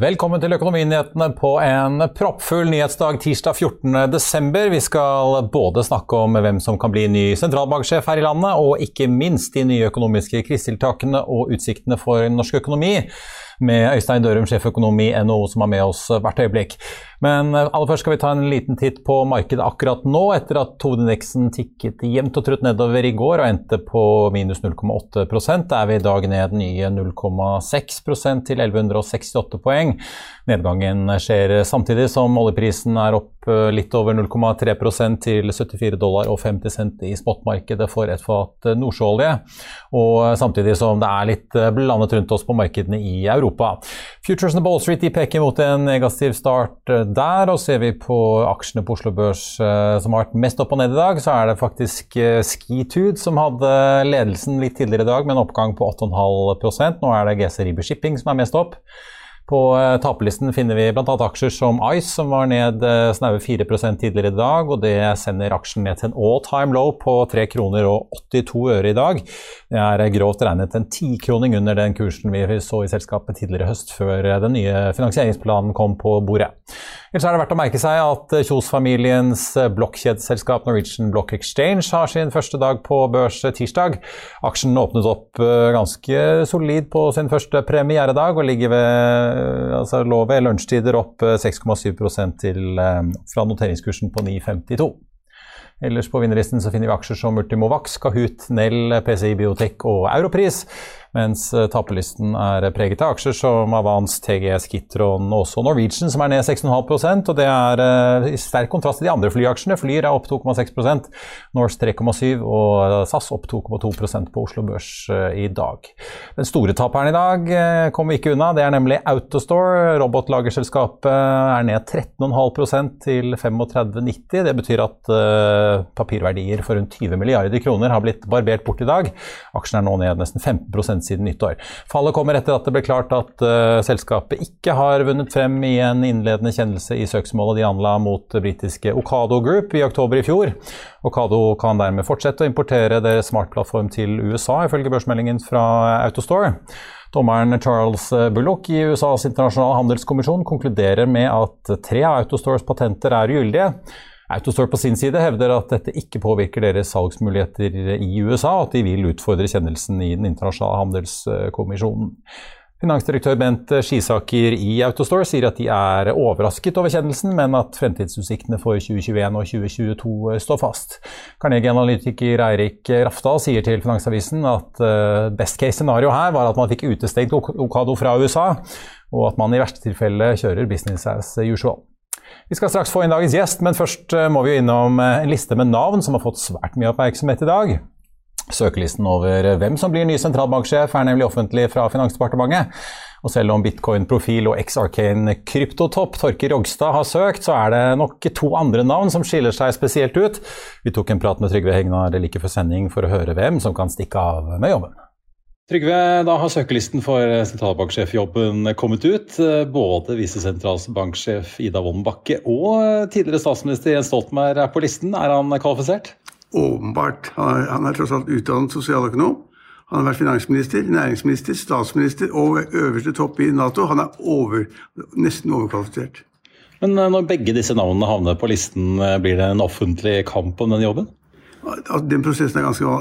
Velkommen til Økonominyhetene på en proppfull nyhetsdag tirsdag 14.12. Vi skal både snakke om hvem som kan bli ny sentralbanksjef her i landet, og ikke minst de nye økonomiske krisetiltakene og utsiktene for norsk økonomi med Øystein Dørum, sjeføkonom i NHO, som er med oss hvert øyeblikk. Men aller først skal vi ta en liten titt på markedet akkurat nå, etter at hovedindeksen tikket jevnt og trutt nedover i går og endte på minus 0,8 Der er vi i dag ned nye 0,6% til 1168 poeng. Nedgangen skjer samtidig som oljeprisen er opp litt over 0,3% til 74 dollar og 50 cent i spotmarkedet for et fat nordsjøolje. Og samtidig som det er litt blandet rundt oss på markedene i Europa. Futuresene på Wall Street peker mot en negativ start der, og ser vi på aksjene på Oslo Børs eh, som har vært mest opp og ned i dag, så er det faktisk eh, Skitude som hadde ledelsen litt tidligere i dag med en oppgang på 8,5% Nå er det GC Riber Shipping som er mest opp. På uh, taperlisten finner vi bl.a. aksjer som Ice, som var ned uh, snaue 4 tidligere i dag. og Det sender aksjen ned til en all time low på 3 kroner og 82 øre i dag. Det er uh, grovt regnet en tikroning under den kursen vi så i selskapet tidligere i høst, før den nye finansieringsplanen kom på bordet. Ellers er det verdt å merke seg at Kjos-familiens blokkjedeselskap Norwegian Block Exchange har sin første dag på børs tirsdag. Aksjen åpnet opp ganske solid på sin første premieredag og ligger ved altså lå ved lunsjtider opp 6,7% til, fra noteringskursen på 9,52. Ellers på vinnerlisten så finner vi aksjer som Multimovax, Kahoot, Nell, PCI Biotek og Europris mens eh, taperlisten er preget av aksjer som Avans, TGS, Kitron og også Norwegian, som er ned 6,5% og Det er uh, i sterk kontrast til de andre flyaksjene. Flyr er opp 2,6% Norse 3,7 og SAS opp 2,2% på Oslo Børs i dag. Den store taperen i dag kommer vi ikke unna. Det er nemlig Autostore. Robotlagerselskapet er ned 13,5% til 35,90. Det betyr at papirverdier for rundt 20 milliarder kroner har blitt barbert bort i dag. Aksjen er nå ned nesten 15 siden nyttår. Fallet kommer etter at det ble klart at uh, selskapet ikke har vunnet frem i en innledende kjennelse i søksmålet de anla mot britiske Okado Group i oktober i fjor. Okado kan dermed fortsette å importere deres smartplattform til USA, ifølge børsmeldingen fra Autostore. Dommeren Charles Bullock i USAs internasjonale handelskommisjon konkluderer med at tre av Autostores patenter er ugyldige. Autostore på sin side hevder at dette ikke påvirker deres salgsmuligheter i USA, og at de vil utfordre kjennelsen i Den internasjonale handelskommisjonen. Finansdirektør Bent Skisaker i Autostore sier at de er overrasket over kjennelsen, men at fremtidsutsiktene for 2021 og 2022 står fast. Carnegie-analytiker Eirik Rafdal sier til Finansavisen at eh, best case scenario her var at man fikk utestengt Okado fra USA, og at man i verste tilfelle kjører business as usual. Vi skal straks få inn dagens gjest, men først eh, må vi innom eh, en liste med navn som har fått svært mye oppmerksomhet i dag. Søkelisten over eh, hvem som blir ny sentralbanksjef er nemlig offentlig fra Finansdepartementet. Og selv om bitcoin-profil og X-Arcane kryptotopp Torker Rogstad har søkt, så er det nok to andre navn som skiller seg spesielt ut. Vi tok en prat med Trygve Hegnar like før sending for å høre hvem som kan stikke av med jobben. Trygve, da har søkelisten for sentralbanksjefjobben kommet ut. Både visesentralbanksjef Ida Wolden Bakke og tidligere statsminister Jens Stoltenberg er på listen. Er han kvalifisert? Åpenbart. Han er tross alt utdannet sosialøkonom. Han har vært finansminister, næringsminister, statsminister og øverste topp i Nato. Han er over, nesten overkvalifisert. Men når begge disse navnene havner på listen, blir det en offentlig kamp om den jobben? Den prosessen er ganske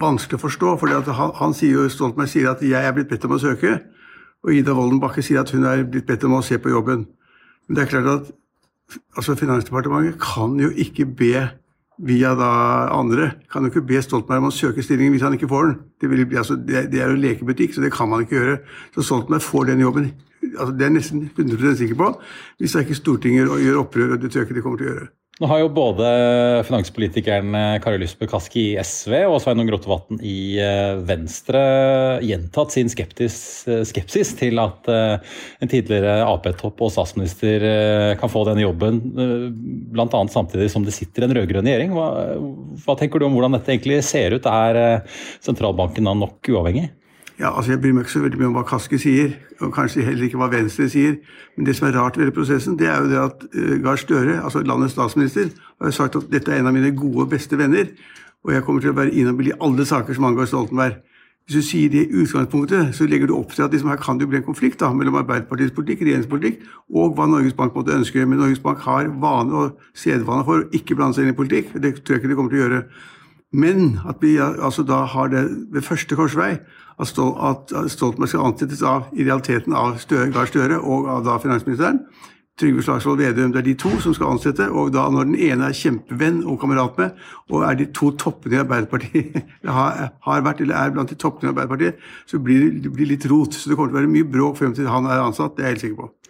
vanskelig å forstå. for han, han sier jo, Stoltenberg sier at 'jeg er blitt bedt om å søke', og Ida Woldenbakke sier at hun er blitt bedt om å se på jobben. Men det er klart at altså Finansdepartementet kan jo ikke be via da andre. Kan jo ikke be Stoltenberg om å søke stillingen hvis han ikke får den. Det, vil, altså, det, det er jo lekebutikk, så det kan man ikke gjøre. Så Stoltenberg får den jobben. Altså, det er jeg nesten 100 sikker på. Hvis det ikke Stortinget gjør opprør, og det tror jeg ikke de kommer til å gjøre. Nå har jo både finanspolitikeren eh, Kari Lysbø Kaski i SV og Sveinung Rotevatn i eh, Venstre gjentatt sin skeptis, eh, skepsis til at en tidligere Ap-topp og statsminister kan få denne jobben, bl.a. samtidig som det sitter en rød-grønn regjering. Hva, hva, tenker du om hvordan dette egentlig ser ut? Er sentralbanken da nok uavhengig? Ja, altså Jeg bryr meg ikke så veldig mye om hva Kaski sier, og kanskje heller ikke hva Venstre sier. Men det som er rart ved prosessen, det er jo det at uh, Gahr Støre, altså landets statsminister, har sagt at dette er en av mine gode og beste venner, og jeg kommer til å være inhabil i alle saker som angår Stoltenberg. Hvis du sier det i utgangspunktet, så legger du opp til at liksom her kan det jo bli en konflikt da, mellom Arbeiderpartiets politikk, regjeringspolitikk, og hva Norges Bank måtte ønske. Men Norges Bank har vane og sedvane for å ikke blande seg inn i politikk. Det tror jeg ikke de kommer til å gjøre. Men at vi altså da har det ved første korsvei at, Stoltenberg skal ansettes av, i realiteten av Støre, Gahr Støre og av da finansministeren. Trygve Slagsvold Vedum. Det er de to som skal ansette. Og da når den ene er kjempevenn og kamerat med, og er de to toppene i Arbeiderpartiet, har, har, vært eller er blant de toppene i Arbeiderpartiet, så blir det blir litt rot. Så det kommer til å være mye bråk frem til han er ansatt. Det er jeg helt sikker på.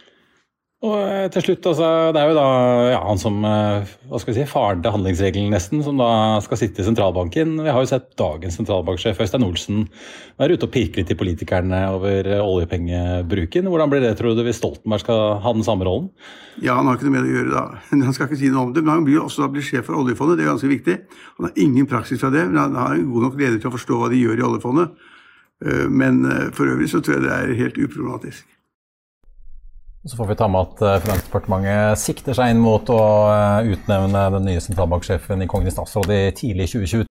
Og eh, til slutt, altså, Det er jo da ja, han som eh, hva skal vi si, faren til handlingsregelen, nesten, som da skal sitte i sentralbanken. Vi har jo sett dagens sentralbanksjef Øystein Olsen være ute og pirke litt i politikerne over eh, oljepengebruken. Hvordan blir det, tror du, hvis Stoltenberg skal ha den samme rollen? Ja, Han har ikke noe med det å gjøre, da. Han skal ikke si noe om det. Men han blir også da blir sjef for oljefondet, det er ganske viktig. Han har ingen praksis fra det, men han har god nok leder til å forstå hva de gjør i oljefondet. Men for øvrig så tror jeg det er helt uproblematisk. Så får vi ta med at eh, Finansdepartementet sikter seg inn mot å eh, utnevne den nye sentralbanksjefen i Kongen i statsråd i tidlig 2020.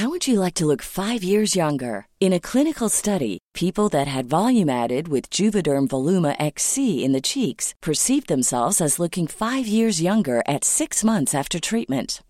How would you like to look five years younger? In a clinical study, people that had volume added with Juvederm Voluma XC in the cheeks perceived themselves as looking five years younger at six months after treatment.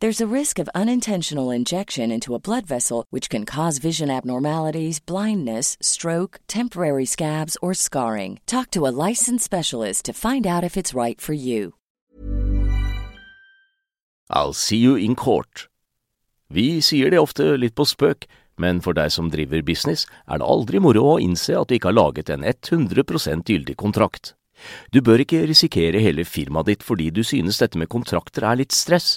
There's a risk of unintentional injection into a blood vessel, which can cause vision abnormalities, blindness, stroke, temporary scabs, or scarring. Talk to a licensed specialist to find out if it's right for you. I'll see you in court. Vi sier det ofte litt på spøk, men for deg som driver business, er det aldri moro å innse at du ikke har laget en 100% gyldig kontrakt. Du bør ikke risikere hele firmaet ditt fordi du synes dette med kontrakter er litt stress.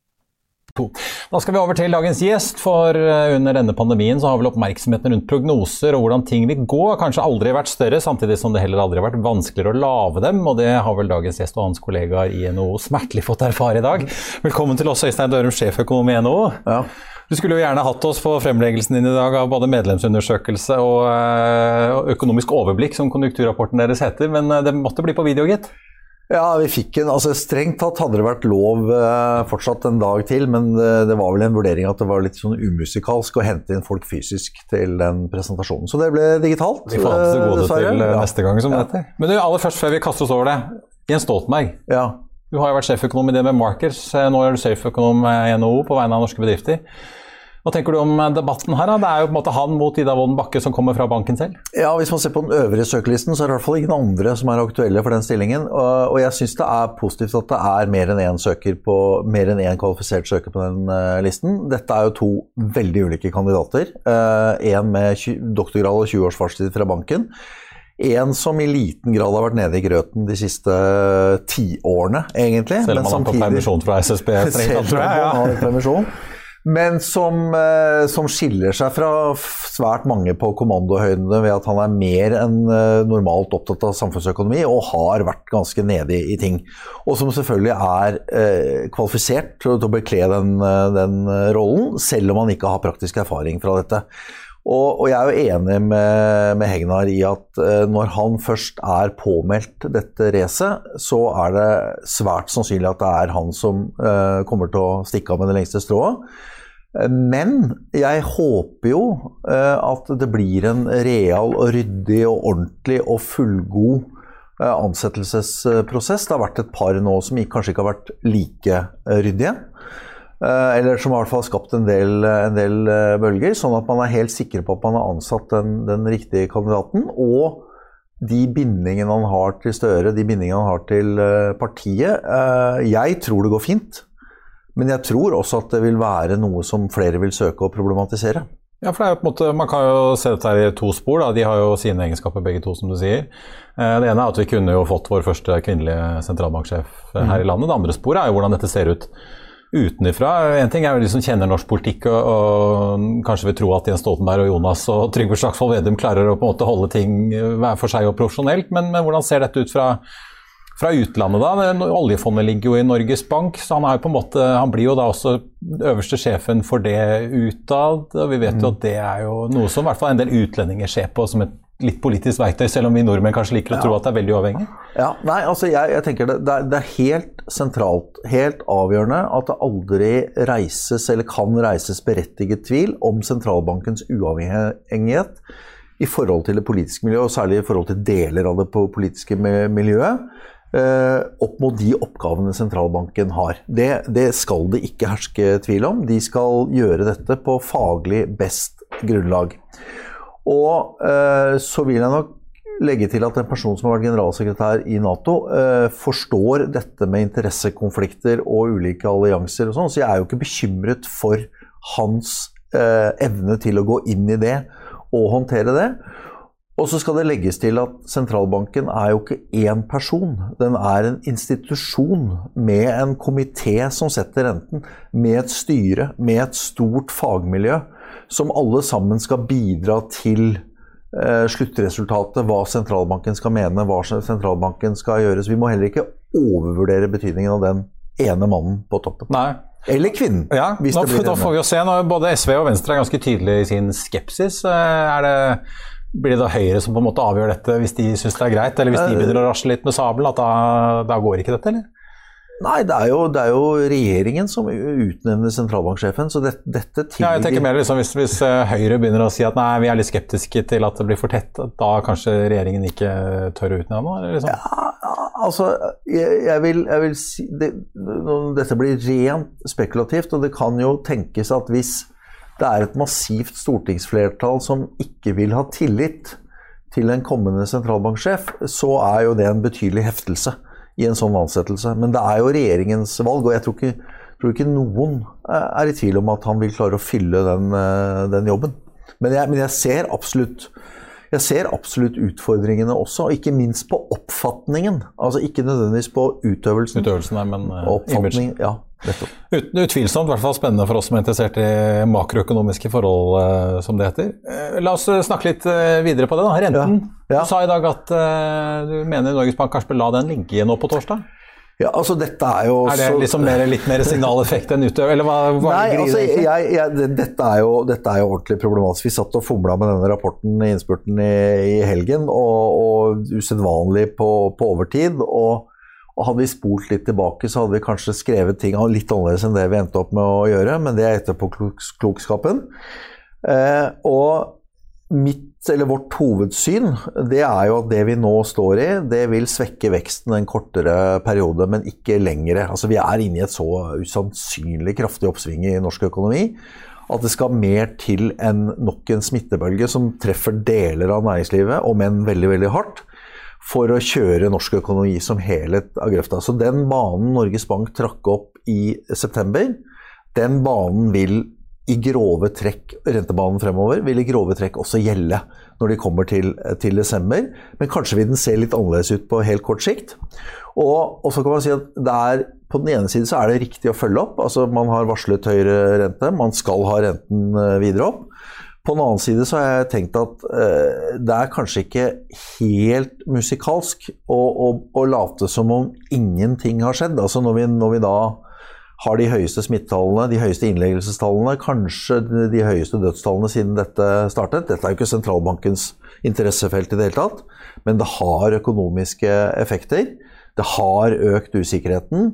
Da skal vi over til dagens gjest, for eh, under denne pandemien så har vel oppmerksomheten rundt prognoser og hvordan ting vil gå kanskje aldri vært større, samtidig som det heller aldri har vært vanskeligere å lage dem, og det har vel dagens gjest og hans kollegaer i NHO smertelig fått erfare i dag. Velkommen til oss, Øystein Dørum, sjeføkonom i NHO. Ja. Du skulle jo gjerne hatt oss på fremleggelsen din i dag av både medlemsundersøkelse og eh, økonomisk overblikk, som konjunkturrapporten deres heter, men eh, det måtte bli på video, gitt? Ja, vi fikk en, altså Strengt tatt hadde det vært lov eh, fortsatt en dag til, men det, det, var vel en vurdering at det var litt sånn umusikalsk å hente inn folk fysisk til den presentasjonen. Så det ble digitalt. Vi får ha det gode dessverre. til ja. neste gang, som ja. det heter. Men du, aller først, før vi kaster oss over det. Jens Stoltenberg. Ja. Du har jo vært sjeføkonom i det med Markers. Nå er du sjeføkonom i NHO på vegne av norske bedrifter. Hva tenker du om eh, debatten her? Da? Det er jo på en måte han mot Ida Wolden Bakke som kommer fra banken selv? Ja, Hvis man ser på den øvrige søkelisten, så er det i hvert fall ingen andre som er aktuelle for den stillingen. Og, jeg syns det er positivt at det er mer enn én søker på, mer enn én kvalifisert søker på den uh, listen. Dette er jo to veldig ulike kandidater. Én uh, med doktorgrad og 20 års fartstid fra banken. En som i liten grad har vært nede i grøten de siste tiårene, egentlig. Selv om han har fått permisjon fra SSB? Selv om han har permisjon men som, eh, som, skiller seg fra svært mange på kommandohøydene ved at han er mer enn eh, normalt opptatt av samfunnsøkonomi og har vært ganske nede i, ting. Og som selvfølgelig er eh, kvalifisert til å bekle den, den rollen, selv om han ikke har praktisk erfaring fra dette. Og, og, jeg er jo enig med, med Hegnar i at uh, når han først er påmeldt dette racet, så er det svært sannsynlig at det er han som eh, kommer til å stikke av med det lengste strået. Uh, men jeg håper jo at det blir en real og ryddig og ordentlig og fullgod ansettelsesprosess. Det har vært et par nå som kanskje ikke har vært like ryddige. Eh, eller som i hvert fall har skapt en del, en del, eh, bølger, sånn at man er helt sikker på at man har ansatt den, den, riktige kandidaten. Og de bindingene han har til Støre, de bindingene han har til eh, partiet. Jeg tror det går fint, men jeg tror også at det vil være noe som flere vil søke å problematisere. Ja, for det er jo på en måte, Man kan jo se dette her i to spor. da, De har jo sine egenskaper begge to, som du sier. Det ene er at vi kunne jo fått vår første kvinnelige sentralbanksjef her i landet. Det andre sporet er jo hvordan dette ser ut utenfra. En ting er jo de som kjenner norsk politikk og, og, kanskje vil tro at Jens Stoltenberg og Jonas og Trygve Slagsvold Vedum klarer å på en måte holde ting hver for seg og profesjonelt, men, men hvordan ser dette ut fra, fra utlandet, da? Oljefondet ligger jo i Norges Bank, så han, er jo på en måte, han blir jo da også øverste sjefen for det utad. og Vi vet jo at det er jo noe som i hvert fall en del utlendinger ser på som et litt politisk verktøy, selv om vi nordmenn kanskje liker å ja. tro at det er veldig uavhengig? Ja, nei, altså jeg, jeg tenker det, det er, det, er, helt sentralt, helt avgjørende, at det aldri reises eller kan reises berettiget tvil om sentralbankens uavhengighet i forhold til det politiske miljøet, og særlig i forhold til deler av det politiske miljøet. Eh, opp mot de oppgavene sentralbanken har. Det, det skal det ikke herske tvil om. De skal gjøre dette på faglig best grunnlag. Og eh, så vil jeg nok legge til at en person som har vært generalsekretær i Nato, eh, forstår dette med interessekonflikter og ulike allianser og sånn, så jeg er jo ikke bekymret for hans eh, evne til å gå inn i det og håndtere det. Og så skal det legges til at sentralbanken er jo ikke én person. Den er en institusjon med en komité som setter renten, med et styre, med et stort fagmiljø som alle sammen skal bidra til eh, sluttresultatet, hva sentralbanken skal mene, hva sentralbanken skal gjøre. Så vi må heller ikke overvurdere betydningen av den ene mannen på toppen. Nei. Eller kvinnen. Ja, hvis nå, det blir da får vi jo se. Når både SV og Venstre er ganske tydelige i sin skepsis. Eh, er det blir det da Høyre som på en måte avgjør dette hvis de syns det er greit, eller hvis de eh, begynner å rasle litt med sabelen, at da, da går ikke dette, eller? Nei, det er, jo, det er, jo, regjeringen som utnevner sentralbanksjefen. så det, dette tilligger ja, jeg tenker mer liksom, hvis, hvis, eh, Høyre begynner å si at nei, vi er litt skeptiske til at det blir for tett, da kanskje regjeringen ikke tør å utnevne noe? Liksom? Ja, altså, jeg, jeg, vil, jeg vil, si det, Dette blir rent spekulativt, og det kan jo tenkes at hvis det er et massivt stortingsflertall som ikke vil ha tillit til en kommende sentralbanksjef, så er jo det en betydelig heftelse i en sånn ansettelse. Men det er jo regjeringens valg, og jeg tror ikke, tror ikke noen eh, er i tvil om at han vil klare å fylle den, eh, den jobben. Men jeg, men jeg, ser absolutt jeg ser absolutt utfordringene også, ikke minst på oppfatningen. Altså ikke nødvendigvis på utøvelsen. Utøvelsen, nei, men uh, oppfatning, ja, Ut, utvilsomt, i hvert fall spennende for oss som er interessert i makroøkonomiske forhold, uh, som det heter. Uh, la oss snakke litt videre på det. da. Renten. Ja. Ja. Du sa i dag at du mener Norges Bank kanskje bør la den ligge nå på torsdag? Ja, altså dette Er jo Er det liksom mer, litt mer signaleffekt enn utøver, eller hva, hva Nei, altså, jeg, jeg, dette, er jo, dette, er jo, ordentlig problematisk. Vi satt og fomla med denne rapporten i innspurten i, i helgen, og, og usedvanlig på, på, overtid. Og, Og hadde vi spolt litt tilbake, så hadde vi kanskje skrevet ting litt annerledes enn det vi endte opp med å gjøre, men det er etterpåklokskapen. Eh, og mitt, eller vårt hovedsyn, det er jo at det vi nå står i, det vil svekke veksten en kortere periode, men ikke lengre. Altså Vi er inne i et så usannsynlig kraftig oppsving i norsk økonomi at det skal mer til enn nok en smittebølge som treffer deler av næringslivet, om enn veldig, veldig hardt for å kjøre norsk økonomi som helhet av grøfta. Så den banen Norges Bank trakk opp i september, den banen vil i grove trekk, rentebanen fremover, vil i grove trekk også gjelde når de kommer til, til desember. Men kanskje vil den se litt annerledes ut på helt kort sikt. Og, og så kan man si at det på den ene siden så er det riktig å følge opp. altså Man har varslet høyere rente, man skal ha renten eh, videre opp. På den annen side så har jeg tenkt at eh, det er kanskje ikke helt musikalsk å, å, å, late som om ingenting har skjedd. Altså når vi, når vi da har de høyeste smittetallene, de høyeste innleggelsestallene, kanskje de høyeste dødstallene siden dette startet. Dette er jo ikke sentralbankens interessefelt i det hele tatt, men det har økonomiske effekter. Det har økt usikkerheten.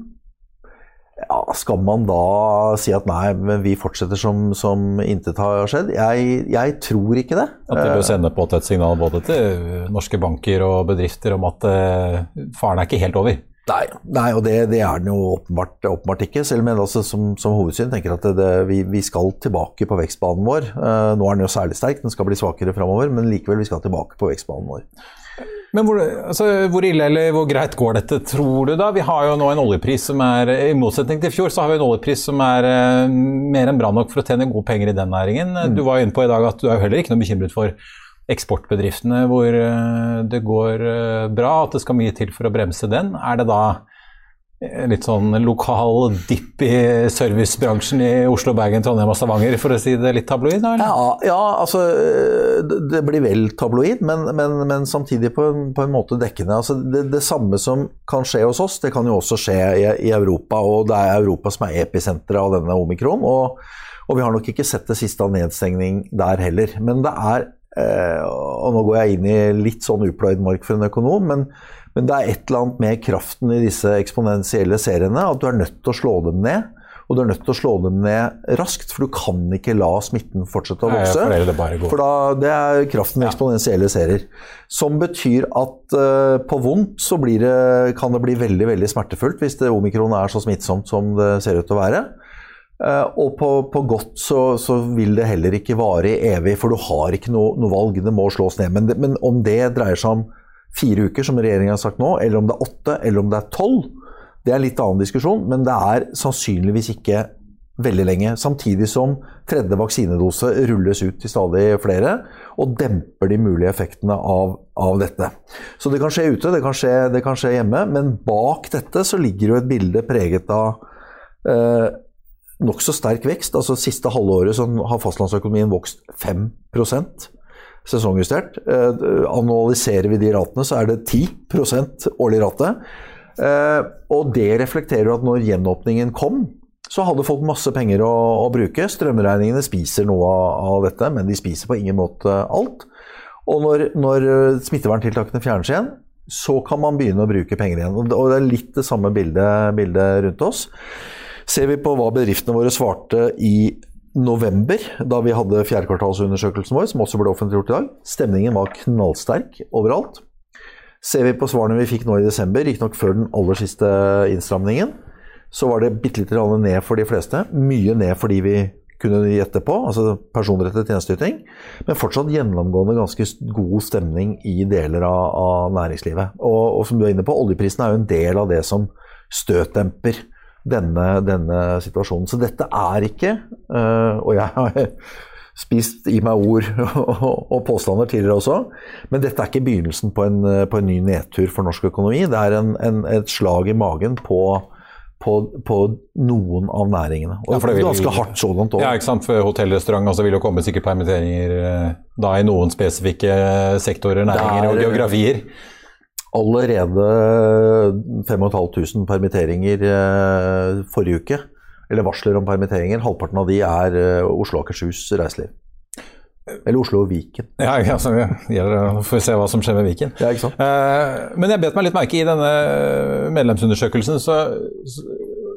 Ja, skal man da si at nei, men vi fortsetter som, som intet har skjedd? Jeg, jeg, tror ikke det. At de bør sende på et signal både til norske banker og bedrifter om at uh, faren er ikke helt over? Nei, nei, og det, det, er den jo åpenbart, åpenbart ikke. Selv om jeg altså, som, som, hovedsyn tenker at det, vi, vi, skal tilbake på vekstbanen vår. Uh, nå er den jo særlig sterk, den skal bli svakere framover, men likevel vi skal tilbake på vekstbanen vår. Men hvor, altså, hvor, ille eller hvor greit går dette, tror du da? Vi har jo nå en oljepris som er I motsetning til i fjor, så har vi en oljepris som er uh, mer enn bra nok for å tjene gode penger i den næringen. Mm. Du var inne på i dag at du er jo heller ikke noe bekymret for eksportbedriftene hvor uh, det går uh, bra, at det skal mye til for å bremse den. Er det da litt sånn lokal dipp i servicebransjen i Oslo, Bergen, Trondheim og Stavanger, for å si det litt tabloid? Ja, ja, altså Det blir vel tabloid, men, men, men samtidig på en, på en, måte dekkende. Altså, det, det, samme som kan skje hos oss, det kan jo også skje i, i Europa. Og det er Europa som er episenteret av denne omikron. Og, og vi har nok ikke sett det siste av nedstengning der heller. Men det er Eh, og nå går jeg inn i litt sånn upløyd mark for en økonom, men, men, det er et eller annet med kraften i disse eksponentielle seriene at du er nødt til å slå dem ned. Og du er nødt til å slå dem ned raskt, for du kan ikke la smitten fortsette å vokse. Nei, for, det for da, det er kraften i eksponentielle serier. Som betyr at uh, på vondt så det, kan det bli veldig veldig smertefullt hvis det omikron er så smittsomt som det ser ut til å være. Uh, og på, på godt så, så, vil det heller ikke vare i evig, for du har ikke noe, noe valg. Det må slås ned. Men, det, men, om det dreier seg om fire uker, som regjeringa har sagt nå, eller om det er åtte, eller om det er tolv, det er en litt annen diskusjon. Men det er sannsynligvis ikke veldig lenge. Samtidig som tredje vaksinedose rulles ut til stadig flere og demper de mulige effektene av, av dette. Så det kan skje ute, det kan skje, det kan skje, hjemme, men bak dette så ligger jo et bilde preget av eh, nokså sterk vekst. altså Siste halvåret så har fastlandsøkonomien vokst 5 sesongjustert. Eh, annualiserer vi de ratene, så er det 10% årlig rate. Eh, og det reflekterer at når gjenåpningen kom, så hadde folk masse penger å, å bruke. Strømregningene spiser noe av, av, dette, men de spiser på ingen måte alt. Og når, når smitteverntiltakene fjernes igjen, så kan man begynne å bruke penger igjen. Og det er litt det samme bildet, bildet rundt oss. Ser vi på hva bedriftene våre svarte i november, da vi hadde fjerdekvartalsundersøkelsen vår, som også ble offentliggjort i dag, stemningen var knallsterk overalt. Ser vi på svarene vi fikk nå i desember, riktignok før den aller siste innstramningen, så var det bitte litt ned for de fleste. Mye ned for de vi kunne gjette på, altså personrettet tjenesteyting. Men fortsatt gjennomgående ganske god stemning i deler av, av næringslivet. Og, og, som du er inne på, oljeprisen er jo en del av det som støtdemper denne, denne situasjonen. Så dette er ikke uh, Og jeg har spist i meg ord og påstander tidligere også, men dette er ikke begynnelsen på en, på en ny nedtur for norsk økonomi. Det er en, en, et slag i magen på på, på, noen av næringene. Og ja, det vil, ganske hardt så langt. Ja, ikke sant. For hotellrestaurant og altså, vil jo komme sikkert permitteringer eh, da i noen spesifikke sektorer, næringer og geografier allerede 5500 permitteringer eh, forrige uke. Eller varsler om permitteringer. Halvparten av de er eh, Oslo og Akershus reiseliv. Eller Oslo og Viken. Ja, ja så gjelder, får vi se hva som skjer med Viken. Ja? Eh, men jeg bet meg litt merke i denne medlemsundersøkelsen, så,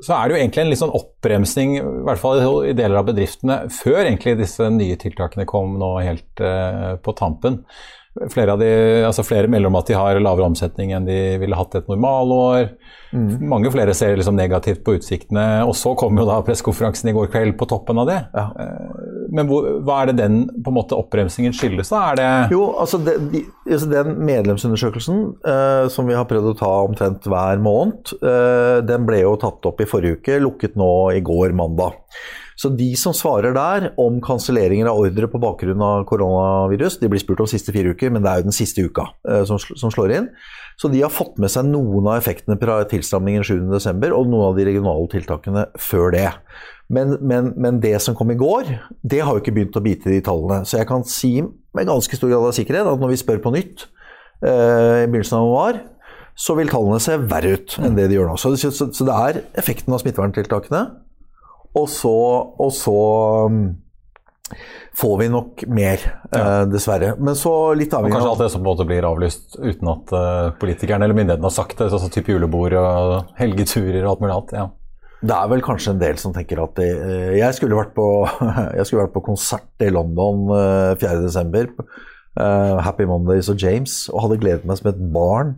så er det jo egentlig en litt sånn oppbremsing, i hvert fall i deler av bedriftene, før egentlig disse nye tiltakene kom nå helt eh, på tampen. Flere, av de, altså flere melder om at de har lavere omsetning enn de ville hatt et normalår. Mm. Mange flere ser liksom negativt på utsiktene. Og så kom jo da pressekonferansen i går kveld på toppen av det. Ja. Men hvor, hva er det den på en måte oppbremsingen skyldes, da? Er det jo, altså, det, de, altså Den medlemsundersøkelsen uh, som vi har prøvd å ta omtrent hver måned, uh, den ble jo tatt opp i forrige uke, lukket nå i går, mandag. Så de som svarer der om kanselleringer av ordre på bakgrunn av koronavirus, de blir spurt om siste fire uker, men det er jo den siste uka uh, som, som, slår inn. Så de har fått med seg noen av effektene fra tilstramningen 7.12. og noen av de regionale tiltakene før det. Men, men, men, det som kom i går, det har jo ikke begynt å bite i de tallene. Så jeg kan si med ganske stor grad av sikkerhet at når vi spør på nytt uh, i begynnelsen av januar, så vil tallene se verre ut enn det de gjør nå. Så, så, så det er effekten av smitteverntiltakene og så, og så får vi nok mer, ja. uh, dessverre. Men så litt avhengig Kanskje alt det som på en måte blir avlyst uten at uh, politikerne eller myndighetene har sagt det, sånn type julebord og helgeturer og alt mulig annet. ja. Det er vel kanskje en del som tenker at de, uh, jeg, skulle vært på, jeg skulle vært på konsert i London uh, 4.12. Uh, Happy Mondays og James, og hadde gledet meg som et barn.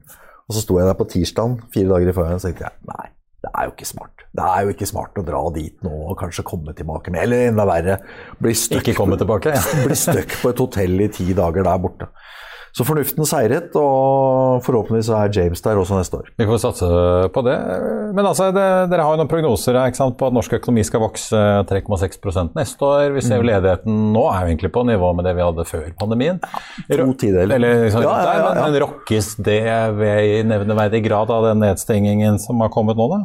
Og så sto jeg der på tirsdag, fire dager i forveien, og tenkte jeg nei, det er jo ikke smart. Det er jo ikke smart å dra dit nå og kanskje komme tilbake med Eller enda verre, bli støkk ja. på et hotell i ti dager der borte. Så fornuften seiret, og forhåpentligvis er James der også neste år. Vi får satse på det. Men altså, det, dere har jo noen prognoser sant, på at norsk økonomi skal vokse 3,6% neste år. Vi ser jo mm. ledigheten nå er jo egentlig på nivå med det vi hadde før pandemien. Ja, to tideler. Eller, liksom, ja, ja, ja, Men rokkes det ved i nevneverdig grad av den nedstengingen som har kommet nå, da?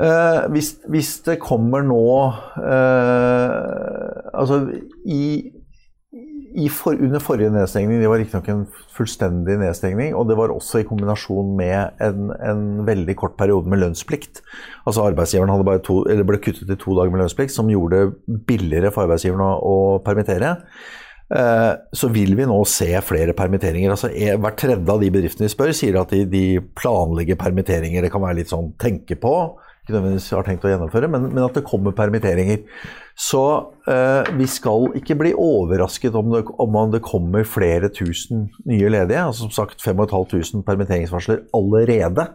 Eh, hvis, hvis, det kommer nå eh, Altså, i for, under forrige nedstengning, det var riktignok en fullstendig nedstengning, og det var også i kombinasjon med en, en veldig kort periode med lønnsplikt. Altså Arbeidsgiveren to, ble kuttet til to dager med lønnsplikt, som gjorde det billigere for arbeidsgiveren å, å permittere. Eh, så vil vi nå se flere permitteringer. Altså, hver tredje av de bedriftene vi spør, sier at de, de planlegger permitteringer. Det kan være litt sånn tenke på ikke nødvendigvis har tenkt å gjennomføre, men, men at det kommer permitteringer. Så eh, vi skal ikke bli overrasket om det, om det, kommer flere tusen nye ledige. Altså, som sagt 5500 permitteringsvarsler allerede.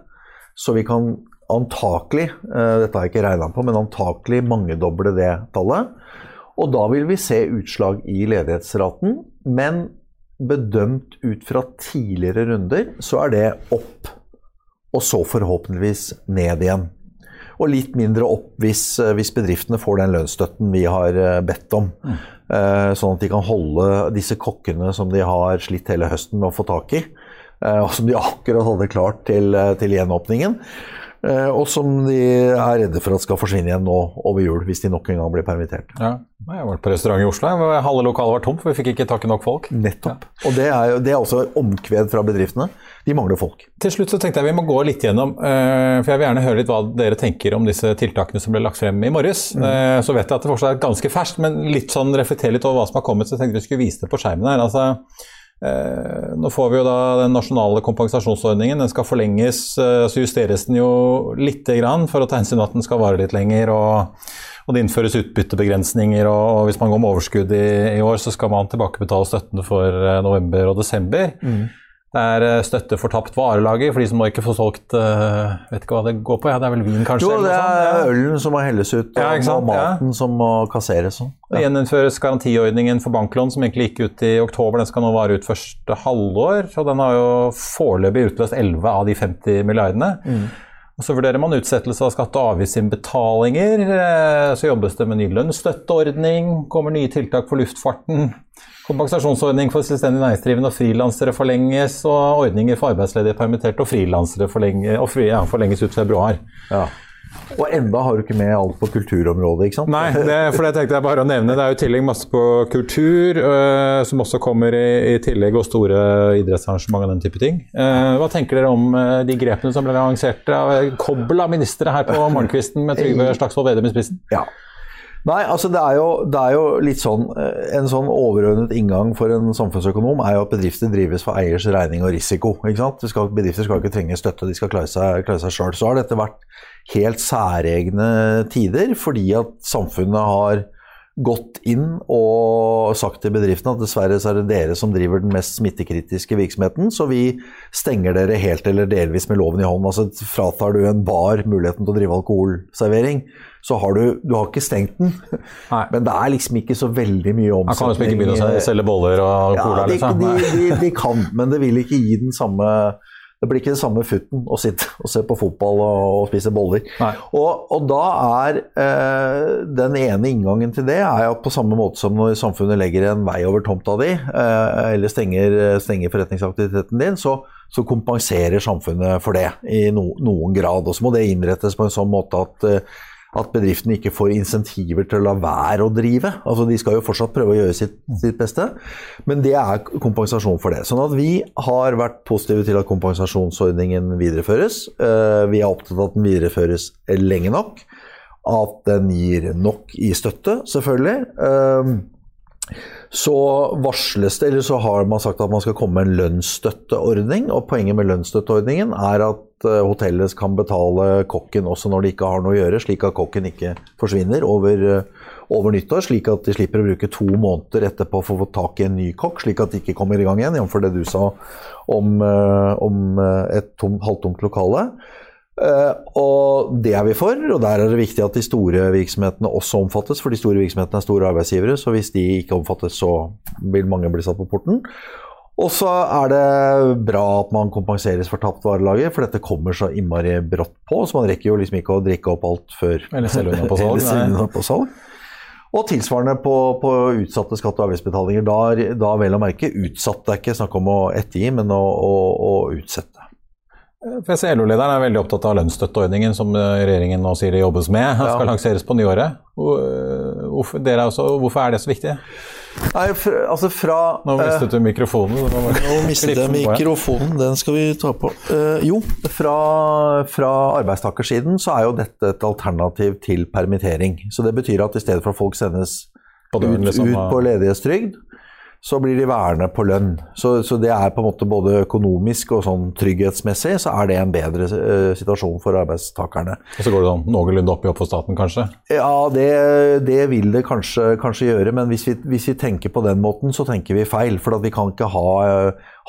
Så vi kan antakelig, eh, dette har jeg ikke regna på, men antakelig mangedoble det tallet. Og da vil vi se utslag i ledighetsraten. Men bedømt ut fra tidligere runder, så er det opp. Og så forhåpentligvis ned igjen og litt mindre opp hvis, eh, hvis, bedriftene får den lønnsstøtten vi har eh, bedt om. Mm. Sånn at de kan holde disse kokkene som de har slitt hele høsten med å få tak i, og som de akkurat hadde klart til, til gjenåpningen. Eh, og som de er redde for at skal forsvinne igjen nå over jul, hvis de nok en gang blir permittert. Ja, Jeg har vært på restaurant i Oslo, halve lokalet var tomt, for vi fikk ikke tak i nok folk. Nettopp. Ja. Og det er, det er også omkved fra bedriftene. De mangler folk. Til slutt så tenkte jeg vi må gå litt gjennom, eh, for jeg vil gjerne høre litt hva dere tenker om disse tiltakene som ble lagt frem i morges. Mm. Eh, så vet jeg at det fortsatt er ganske ferskt, men litt sånn reflekter litt over hva som har kommet, så jeg tenkte vi skulle vise det på skjermen her. altså nå får vi jo da den nasjonale kompensasjonsordningen. Den skal forlenges, eh, så justeres den jo lite grann for å ta hensyn at den skal vare litt lenger. Og, og det innføres utbyttebegrensninger, og, og, hvis man går med overskudd i, i, år, så skal man tilbakebetale støtten for eh, november og desember. Mm. Det er eh, støtte for tapt varelager for de som må ikke få solgt uh, Vet ikke hva det går på? Ja, Det er vel vin, kanskje? Jo, det er ølen som må helles ut, ja, og maten ja. som må kasseres. Sånn. Ja. Det gjeninnføres garantiordningen for banklån, som egentlig gikk ut i oktober. Den skal nå vare ut første halvår. Og den har jo foreløpig utløst 11 av de 50 milliardene. Mm. Og Så vurderer man utsettelse av skatte- og avgiftsinnbetalinger. Eh, så jobbes det med ny lønnsstøtteordning, kommer nye tiltak for luftfarten. Kompensasjonsordning for selvstendig næringsdrivende og frilansere forlenges, og ordninger for arbeidsledige permitterte og frilansere forlenges, og fri, ja, forlenges ut februar. Ja. Og enda har du ikke med alt på kulturområdet, ikke sant? Nei, det, for det tenkte jeg bare å nevne. Det er jo i tillegg masse på kultur, øh, som også kommer i, i, tillegg, og store idrettsarrangement og den type ting. Uh, hva tenker dere om uh, de grepene som ble lansert av kobbel av ministre her på morgenkvisten med Trygve Slagsvold Vedum i spissen? Ja. Nei, altså det er, jo, det er, jo, litt sånn eh, En sånn overordnet inngang for en samfunnsøkonom er jo at bedrifter drives for eiers regning og risiko. ikke sant? Skal, bedrifter skal ikke trenge støtte, de skal klare seg, sjøl. Så har dette vært helt særegne tider fordi at samfunnet har gått inn og sagt til bedriftene at dessverre så er det dere som driver den mest smittekritiske virksomheten, så vi stenger dere helt eller delvis med loven i hånd. Altså Fratar du en bar muligheten til å drive alkoholservering, så har du, du har ikke stengt den. Nei. Men det er liksom ikke så veldig mye omsetning. Man kan liksom ikke begynne å selge boller og cola, ja, de, liksom? De, de, de, kan, men det vil ikke gi den samme det blir ikke det samme futten å sitte og se på fotball og, og spise boller. Og, og, da er eh, den ene inngangen til det er at på samme måte som når samfunnet legger en vei over tomta di, eh, eller stenger, stenger, forretningsaktiviteten din, så, så, kompenserer samfunnet for det i no, noen grad. Og så må det innrettes på en sånn måte at eh, at bedriftene ikke får insentiver til å la være å drive. Altså, de skal jo fortsatt prøve å gjøre sitt, sitt, beste, men det er kompensasjon for det. Sånn at vi har vært positive til at kompensasjonsordningen videreføres. Eh, vi er opptatt av at den videreføres lenge nok. At den gir nok i støtte, selvfølgelig. Så varsles det, eller så har man sagt at man skal komme med en lønnsstøtteordning. Og poenget med lønnsstøtteordningen er at eh, hotellet kan betale kokken også når de ikke har noe å gjøre, slik at kokken ikke forsvinner over, eh, over nyttår. Slik at de slipper å bruke to måneder etterpå for å få tak i en ny kokk, slik at de ikke kommer i gang igjen, jf. det du sa om, eh, om et tom, halvtomt lokale. Uh, og det er vi for, og der er det viktig at de store virksomhetene også omfattes. For de store virksomhetene er store arbeidsgivere, så hvis de ikke omfattes, så vil mange bli satt på porten. Og så er det bra at man kompenseres for tapt varelager, for dette kommer så innmari brått på. Så man rekker jo liksom ikke å drikke opp alt før Eller selge unna på salg. på salg. Og tilsvarende på, på utsatte skatte- og avgiftsbetalinger. Da, da vel å merke utsatt. Det er ikke snakk om å ettergi, men å, å, å utsette. For LO-lederen er veldig opptatt av lønnsstøtteordningen som eh, regjeringen nå sier det jobbes med. Den skal ja. lanseres på nyåret. Hvorfor, hvorfor, også, hvorfor, er det så viktig? Nei, for, altså fra Nå mistet du mikrofonen. Nå mistet jeg mikrofonen, den skal vi ta på. Uh, jo, fra, fra arbeidstakersiden så er jo dette et alternativ til permittering. Så det betyr at i stedet for at folk sendes døren, ut, liksom, ut på ledighetstrygd, så blir de værende på lønn. Så, så, det er på en måte både økonomisk og sånn trygghetsmessig så er det en bedre uh, situasjon for arbeidstakerne. Og så går det sånn noenlunde opp i opp for staten, kanskje? Ja, det, det vil det kanskje, kanskje gjøre. Men hvis vi, hvis vi, tenker på den måten, så tenker vi feil. For vi kan ikke ha,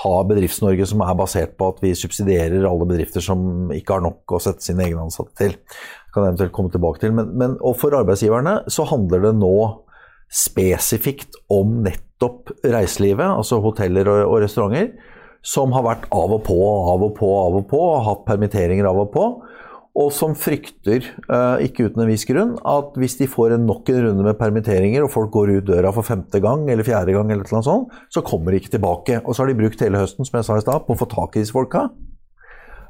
ha Bedrifts-Norge som er basert på at vi subsidierer alle bedrifter som ikke har nok å sette sine egne ansatte til. Det kan jeg eventuelt komme tilbake til. Men, men, og for arbeidsgiverne så handler det nå spesifikt om nettopp reiselivet, altså hoteller og, og, restauranter, som har vært av og på, av og på, av og på, og hatt permitteringer av og på. Og som frykter, uh, ikke uten en viss grunn, at hvis de får nok en runde med permitteringer, og folk går ut døra for femte gang eller fjerde gang, eller noe sånt, så kommer de ikke tilbake. Og så har de brukt hele høsten som jeg sa i sted, på å få tak i disse folka.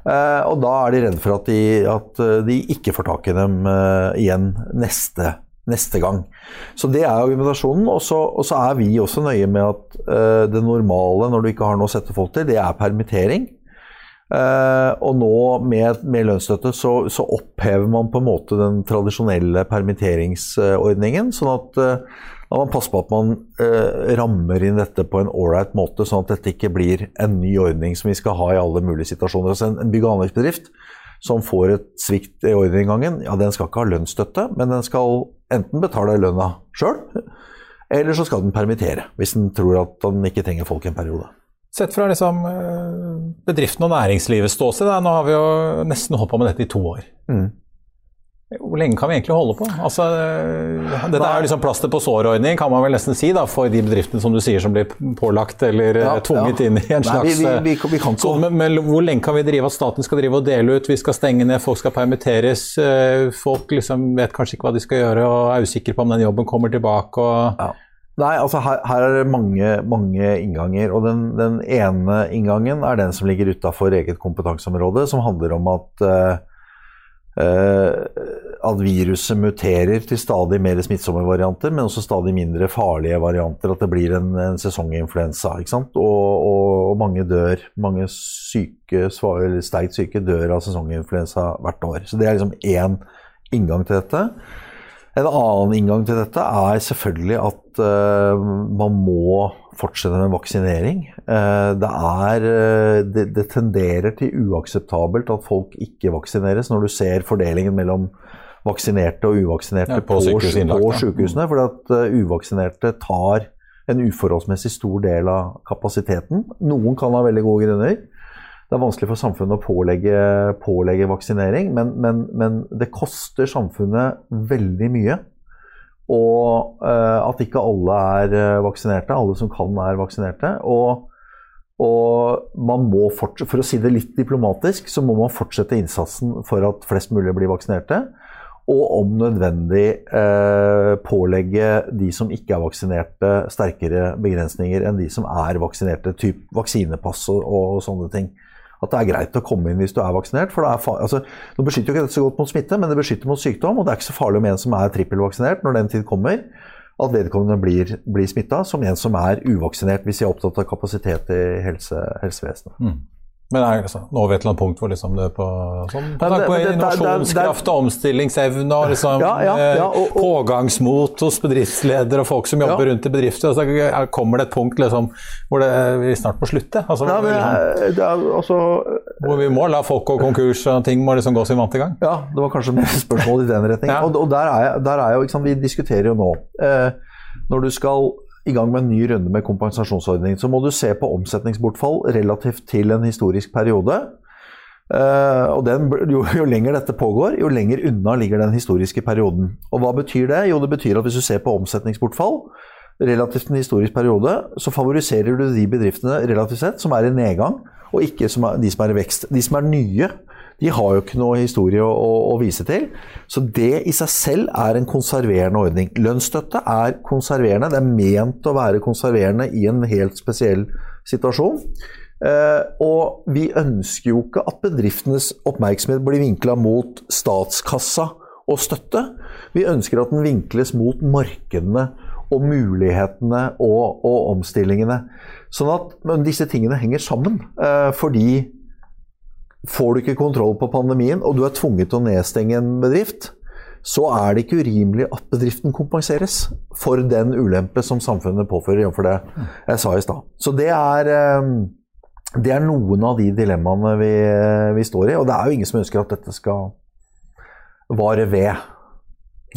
Uh, og da er de redde for at de, at de ikke får tak i dem igjen neste neste gang. Så det er argumentasjonen. Og så, og så er vi også nøye med at uh, det normale når du ikke har noe å sette folk til, det er permittering. Uh, og nå med, med lønnsstøtte så, så, opphever man på en måte den tradisjonelle permitteringsordningen. Sånn at uh, man passer på at man rammer inn dette på en ålreit måte, sånn at dette ikke blir en ny ordning som vi skal ha i alle mulige situasjoner. Altså en, en bygg- og anleggsbedrift som får et svikt i ordreinngangen, ja, den skal ikke ha lønnsstøtte, men den skal enten betale lønna sjøl, eller så skal den permittere, hvis den tror at den ikke trenger folk en periode. Sett fra liksom, eh, bedriften og næringslivets ståsted, nå har vi jo nesten holdt på med dette i to år. Mm. Hvor lenge kan vi egentlig holde på? Altså, dette er jo liksom plaster på sårordning, kan man vel nesten si, da, for de bedriftene som du sier som blir pålagt eller ja, tvunget ja. inn i en slags Nei, vi, vi, vi, kan så, men, men, hvor lenge kan vi drive at staten skal drive og dele ut, vi skal stenge ned, folk skal permitteres, eh, folk liksom vet kanskje ikke hva de skal gjøre og er usikre på om den jobben kommer tilbake og ja. Nei, altså her, her, er det mange, mange innganger. Og den, den, ene inngangen er den som ligger utafor eget kompetanseområde, som handler om at uh, Eh, at viruset muterer til stadig mer smittsomme varianter, men også stadig mindre farlige varianter. At det blir en, en sesonginfluensa. Og, og, og, mange dør. Mange syke, eller sterkt syke dør av sesonginfluensa hvert år. Så det er liksom én inngang til dette. En annen inngang til dette er selvfølgelig at uh, man må fortsette med vaksinering. Uh, det, er, uh, det, det, tenderer til uakseptabelt at folk ikke vaksineres, når du ser fordelingen mellom vaksinerte og uvaksinerte ja, på, på, på sykehusene. For at uvaksinerte tar en uforholdsmessig stor del av kapasiteten. Noen kan ha veldig gode grunner. Det er vanskelig for samfunnet å pålegge, pålegge vaksinering, men, men, men, det koster samfunnet veldig mye. Og uh, at ikke alle er eh, vaksinerte. Alle som kan, er vaksinerte. Og, og man må fortsette, for å si det litt diplomatisk, så må man fortsette innsatsen for at flest mulig blir vaksinerte. Og om nødvendig eh, pålegge de som ikke er vaksinerte, sterkere begrensninger enn de som er vaksinerte. Typ vaksinepass og, og sånne ting at det er greit å komme inn hvis du er vaksinert. for er altså, Nå beskytter jo ikke dette så godt mot smitte, men det beskytter mot sykdom. Og det er ikke så farlig om en som er trippelvaksinert, når den tid kommer, at vedkommende blir, blir smitta, som en som er uvaksinert, hvis de er opptatt av kapasitet i helse, helsevesenet. Mm. Men er altså, nå over et eller annet punkt hvor liksom det på sånn, takk på innovasjonskraft og omstillingsevne og liksom, ja, ja, ja, og, og, pågangsmot hos bedriftsledere og folk som jobber rundt i bedrifter. Altså, kommer det et punkt liksom, hvor det, vi snart må slutte? Altså, hvor, liksom, altså, hvor vi må la folk gå konkurs og ting må liksom gå sin vante gang? Ja, det var kanskje mer spørsmål i den retning. Og, og, der er, jeg, der er liksom, Vi diskuterer jo nå eh, Når du skal i gang med en ny runde med kompensasjonsordning, så må du se på omsetningsbortfall relativt til en historisk periode. Uh, og den, jo, jo, lenger dette pågår, jo lenger unna ligger den historiske perioden. Og hva betyr det? Jo, det betyr at hvis du ser på omsetningsbortfall relativt til en historisk periode, så favoriserer du de bedriftene relativt sett som er i nedgang, og ikke som er, de som er i vekst. De som er nye, de har jo ikke noe historie å, å, å, vise til. Så det i seg selv er en konserverende ordning. Lønnsstøtte er konserverende. Det er ment å være konserverende i en helt spesiell situasjon. Eh, og vi ønsker jo ikke at bedriftenes oppmerksomhet blir vinkla mot statskassa og støtte. Vi ønsker at den vinkles mot markedene og mulighetene og, og omstillingene. Sånn at disse tingene henger sammen. Eh, fordi Får du ikke kontroll på pandemien, og du er tvunget til å nedstenge en bedrift, så er det ikke urimelig at bedriften kompenseres for den ulempe som samfunnet påfører, jf. det jeg sa i stad. Så det er, eh, det er, noen av de dilemmaene vi, vi, står i. Og det er jo ingen som ønsker at dette skal vare ved.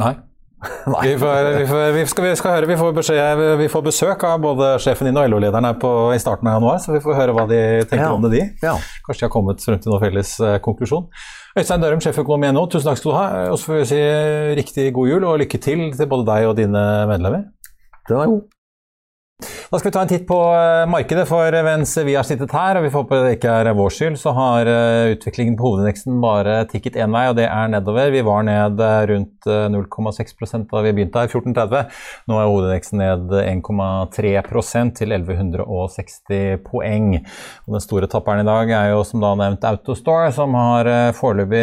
Nei. Vi, får, vi, får, vi, skal, vi, skal, høre, vi får, beskjed, vi får besøk av både sjefen din og LO-lederen i starten av januar, så vi får høre hva de tenker ja. om det, de. Ja. Kanskje de har kommet frem til noen felles eh, konklusjon. Øystein Dørum, sjeføkonom i NHO, tusen takk skal du ha. Og så får vi si riktig god jul og lykke til til både deg og dine medlemmer. Den er god. Da skal vi ta en titt på eh, markedet, for mens vi har sittet her, og vi får håpe det ikke er vår skyld, så har eh, utviklingen på hovedindeksen bare tikket én vei, og det er nedover. Vi var ned eh, rundt 0,6% da vi begynte her, 14,30. Nå er hovedindeksen ned 1,3% til 1160 poeng. Og den store tapperen i dag er jo som da nevnt Autostore, som har foreløpig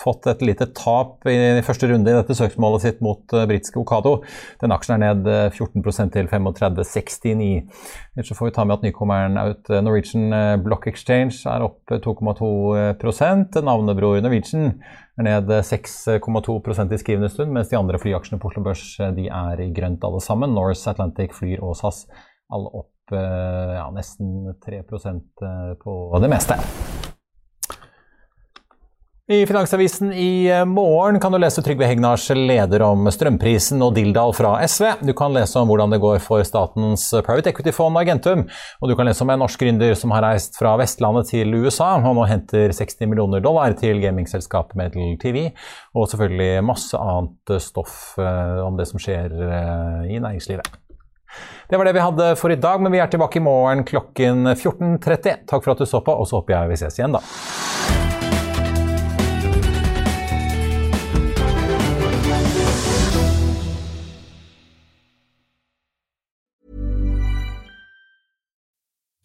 fått et lite tap i første runde i dette søksmålet sitt mot britiske Okado. Den aksjen er ned 14% til 35 69. Ellers så får vi ta med at nykommeren ut eh, Norwegian eh, Block Exchange er opp 2,2 eh, Navnebror Norwegian er ned 6,2% i skrivende stund, mens de andre flyaksjene på Oslo Børs de er i grønt alle sammen. Norse, Atlantic, Flyr og SAS alle opp ja, nesten 3% på det meste. I Finansavisen i eh, morgen kan du lese Trygve Hegnars leder om strømprisen og Dildal fra SV. Du kan lese om hvordan det går for statens private equity-fond Argentum. Og du kan lese om en norsk gründer som har reist fra Vestlandet til USA og nå henter 60 millioner dollar til gamingselskapet Medal TV. Og selvfølgelig masse annet stoff eh, om det som skjer eh, i næringslivet. Det var det vi hadde for i dag, men vi er tilbake i morgen klokken 14.30. Takk for at du så på, og så håper jeg vi ses igjen da.